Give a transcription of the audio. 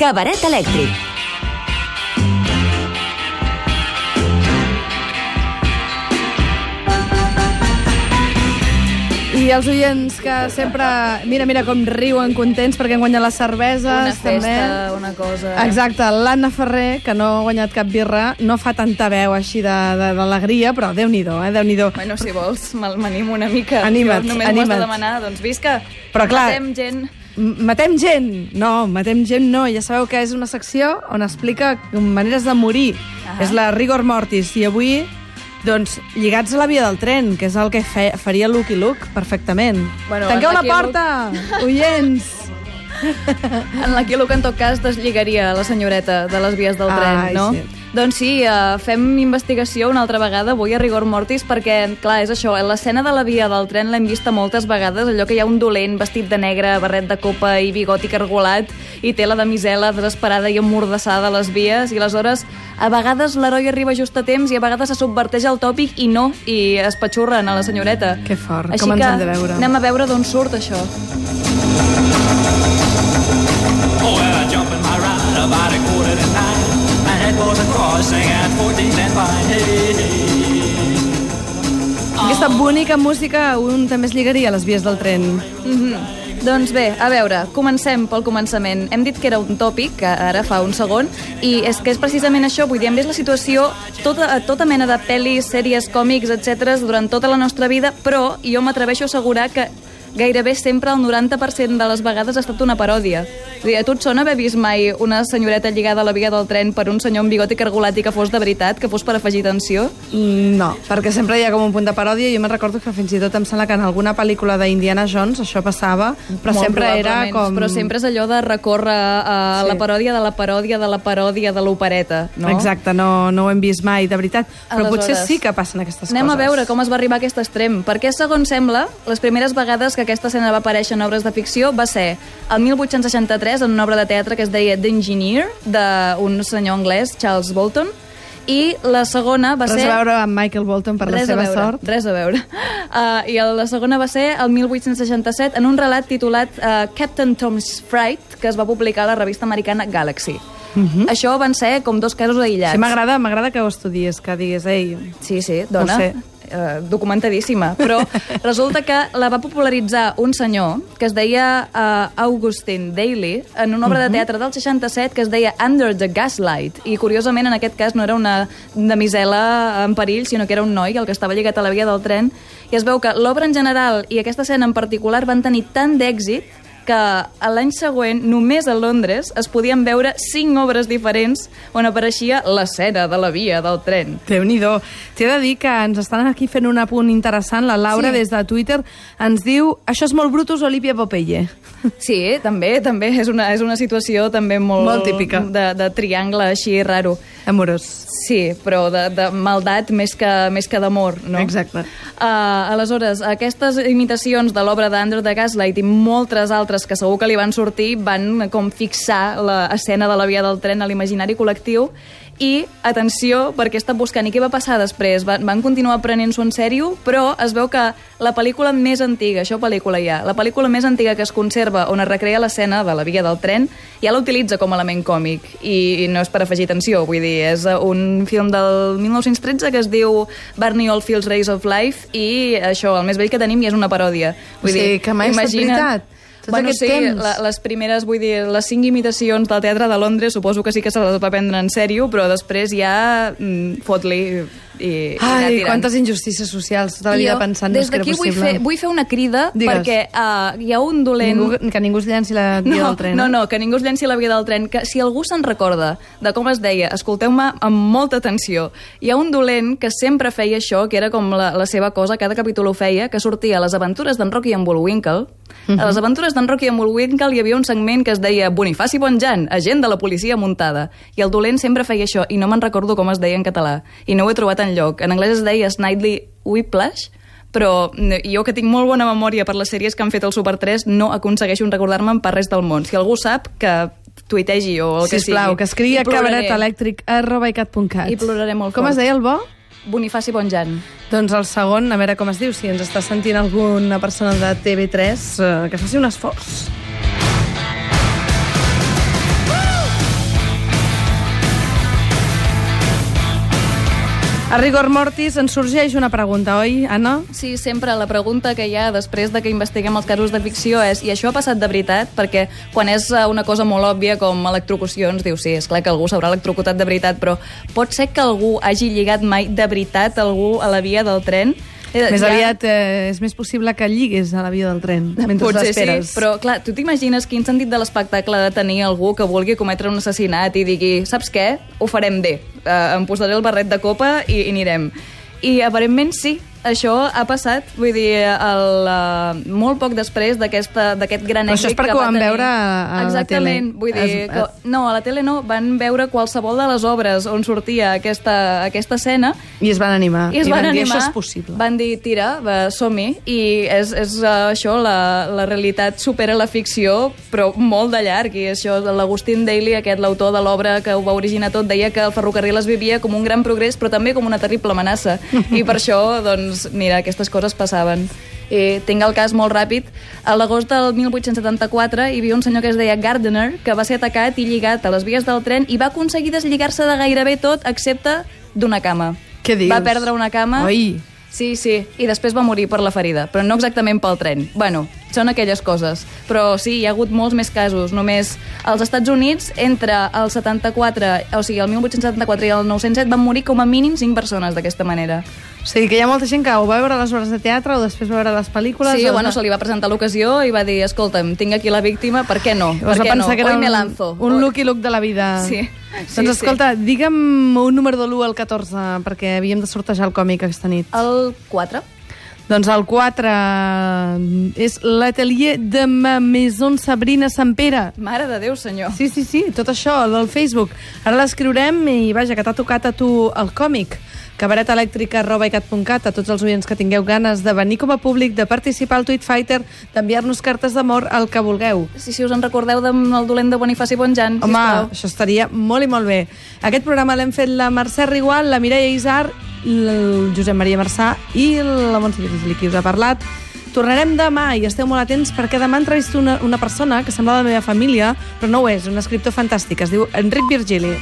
Cabaret elèctric. I els oients que sempre... Mira, mira com riuen contents perquè han guanyat les cerveses. Una festa, també. una cosa... Exacte, l'Anna Ferrer, que no ha guanyat cap birra, no fa tanta veu així de- de- d'alegria, però déu-n'hi-do, eh? déu-n'hi-do. Bueno, si vols, m'animo una mica. Anima't, Jo només m'ho has anima't. de demanar, doncs visca. Però clar- Matem gent. Matem gent? No, matem gent no. Ja sabeu que és una secció on explica maneres de morir. Ahà. És la rigor mortis. I avui, doncs, lligats a la via del tren, que és el que fe, faria Lucky Luke perfectament. Bueno, Tanqueu la porta, oients! En la Luke, en tot cas, deslligaria la senyoreta de les vies del tren, Ai, no? sí. Doncs sí, uh, fem investigació una altra vegada, avui a rigor mortis, perquè, clar, és això, l'escena de la via del tren l'hem vista moltes vegades, allò que hi ha un dolent vestit de negre, barret de copa i bigot i cargolat, i té la damisela desesperada i emmordassada a les vies, i aleshores, a vegades l'heroi arriba just a temps i a vegades se subverteix el tòpic i no, i es patxurren a la senyoreta. Que fort, Així com ens que hem de veure. anem a veure d'on surt això. Oh, well, I jump in my ride about a quarter to nine. My head was a crossing at 14th and Vine. Hey, hey. Aquesta bonica música un també es lligaria a les vies del tren. Doncs bé, a veure, comencem pel començament. Hem dit que era un tòpic, que ara fa un segon, i és que és precisament això, vull dir, hem vist la situació tota, a tota mena de pel·lis, sèries, còmics, etc durant tota la nostra vida, però jo m'atreveixo a assegurar que gairebé sempre el 90% de les vegades ha estat una paròdia. Dir, a tu et sona haver vist mai una senyoreta lligada a la via del tren per un senyor amb bigot i cargolat i que fos de veritat, que fos per afegir tensió? Mm, No, perquè sempre hi ha com un punt de paròdia. Jo me'n recordo que fins i tot em sembla que en alguna pel·lícula d'Indiana Jones això passava, però Molt sempre era com... Però sempre és allò de recórrer a Sí. la paròdia de la paròdia de la paròdia de l'opereta, no? Exacte, no, no ho hem vist mai, de veritat. Però Aleshores, potser sí que passen aquestes Anem coses. a veure com es va arribar a aquest extrem, perquè, segons sembla, les primeres vegades que aquesta escena va aparèixer en obres de ficció va ser el 1863 en una obra de teatre que es deia The Engineer, d'un senyor anglès, Charles Bolton, i la segona va Res ser... a veure amb Michael Bolton per la res seva a veure, sort. Res a veure. Uh, I la segona va ser el 1867 en un relat titulat uh, Captain Tom's Fright, que es va publicar a la revista americana Galaxy. Això van ser com dos casos aïllats. Mhm. Sí, m'agrada m'agrada que ho estudies, que diguis, ei, Sí, sí, dona. Ho sé. Eh, documentadíssima, però resulta que la va popularitzar un senyor que es deia uh, Augustin Daly en una obra de teatre del 67 que es deia Under the Gaslight. I curiosament en aquest cas no era una damisela en perill sinó que era un noi el que estava lligat a la via del tren. I es veu que l'obra en general i aquesta escena en particular van tenir tant d'èxit que a l'any següent, només a Londres, es podien veure cinc obres diferents on apareixia l'escena de la via del tren. déu nhi T'he de dir que ens estan aquí fent un apunt interessant. La Laura, Sí. des de Twitter, ens diu això és molt Brutus Olivia Popeye. Sí, també, també és una, és una situació també molt, Molt típica. De, de triangle així raro. Amorós. Sí, però de, de maldat més que, més que d'amor, no? Exacte. Uh, aleshores, aquestes imitacions de l'obra d'Andrew de Gaslight i moltes altres que segur que li van sortir van com fixar l'escena de la via del tren a l'imaginari col·lectiu i, atenció, perquè he estat buscant i què va passar després, van, van continuar prenent-s'ho en sèrio, però es veu que la pel·lícula més antiga, això pel·lícula ja, la pel·lícula més antiga que es conserva on es recrea l'escena de la via del tren, ja la utilitza com a element còmic i, i no és per afegir tensió, vull dir, és un film del 1913 que es diu Barney Oldfield's Race of Life i això, el més vell que tenim i és una paròdia. O sigui, que mai ha estat veritat. Tot bueno, sí, temps. la, les primeres, vull dir, les cinc imitacions del Teatre de Londres suposo que sí que se les va prendre en sèrio, però després ja mm, fot-li i, i Ai, tirant. quantes injustícies socials. Tota la I vida jo, pensant des d'aquí vull fer, vull fer una crida Digues. perquè uh, hi ha un dolent... Ningú, que ningú es llenci la via no, del tren. no, eh? no, que ningú es llenci la via del tren. Que si algú se'n recorda de com es deia, escolteu-me amb molta atenció. Hi ha un dolent que sempre feia això, que era com la, la seva cosa, cada capítol ho feia, que sortia a les aventures d'en Rocky i en Bullwinkle. A les aventures d'en Rocky i en Bullwinkle hi havia un segment que es deia Bonifaci Bonjan, agent de la policia muntada. I el dolent sempre feia això, i no me'n recordo com es deia en català. I no ho he trobat en lloc. En anglès es deia Snidely Whiplash, però mm, jo que tinc molt bona memòria per les sèries que han fet el Super 3 no aconsegueixo recordar-me'n per res del món. Si algú sap, que tuitegi o el que sigui. Sisplau, que escrigui a I ploraré. cabaretelèctric arroba icat.cat. I ploraré molt Com fort. es deia el bo? Bonifaci Bonjan. Doncs el segon, a veure com es diu, si ens està sentint alguna persona de TV3, eh, que faci un esforç. A rigor mortis ens sorgeix una pregunta, oi, Anna? Sí, sempre la pregunta que hi ha després de que investiguem els casos de ficció és i això ha passat de veritat? Perquè quan és eh, una cosa molt òbvia com electrocucions, dius, sí, és clar que algú s'haurà electrocutat de veritat, però pot ser que algú hagi lligat mai de veritat algú a la via del tren? Eh, Més ja- aviat eh, és més possible que lliguis a la via del tren mentre Potser sí, l'esperes. però clar, tu t'imagines quin sentit de l'espectacle de tenir algú que vulgui cometre un assassinat i digui, saps què? Ho farem bé. Uh, em posaré el barret de copa i, i anirem. I aparentment sí, això ha passat, vull dir, el, uh, molt poc després d'aquest gran èxit això és perquè ho va van veure a- a la Exactament, tele. vull dir, Es- que, no, a la tele no, van veure qualsevol de les obres on sortia aquesta, aquesta escena I es van animar. i es van, dir, animar, això és possible. van dir, tira, som-hi, i és, és uh, això, la, la realitat supera la ficció, però molt de llarg, i això, l'Agustín Daly, aquest, l'autor de l'obra que ho va originar tot, deia que el ferrocarril es vivia com un gran progrés, però també com una terrible amenaça, i per això, doncs, mira, aquestes coses passaven. I tinc el cas molt ràpid. A l'agost del 1874 hi havia un senyor que es deia Gardner, que va ser atacat i lligat a les vies del tren i va aconseguir deslligar-se de gairebé tot, excepte d'una cama. Què dius? Va perdre una cama. Oi. Sí, sí, i després va morir per la ferida, però no exactament pel tren. Bueno, són aquelles coses. Però sí, hi ha hagut molts més casos. Només als Estats Units, entre el 74, o sigui, el 1874 i el 907, van morir com a mínim 5 persones d'aquesta manera. O sigui que hi ha molta gent que ho va veure a les obres de teatre o després va veure les pel·lícules. Sí, o bueno, se li va presentar l'ocasió i va dir, escolta'm, tinc aquí la víctima, per què no? Per què no? que era Hoy me un, lanzo. un look i look de la vida. Sí. Doncs Sí, sí. escolta, digue'm un número de l'1 al 14, perquè havíem de sortejar el còmic aquesta nit. El 4? Doncs el 4 és l'atelier de ma maison Sabrina Sant Pere. Mare de Déu, senyor. Sí, sí, sí, tot això, del Facebook. Ara l'escriurem i, vaja, que t'ha tocat a tu el còmic. cabaretelèctrica.cat a tots els oients que tingueu ganes de venir com a públic, de participar al Tweet Fighter, d'enviar-nos cartes d'amor, el que vulgueu. Si, si us en recordeu del dolent de Bonifaci Bonjan, Home, sisplau. això estaria molt i molt bé. Aquest programa l'hem fet la Mercè Rigual, la Mireia Isar, el Josep Maria Marçà i la Montse Virgili, qui us ha parlat. Tornarem demà i esteu molt atents perquè demà entrevisto una, una persona que sembla de la meva família, però no ho és, un escriptor fantàstic, es diu Enric Virgili.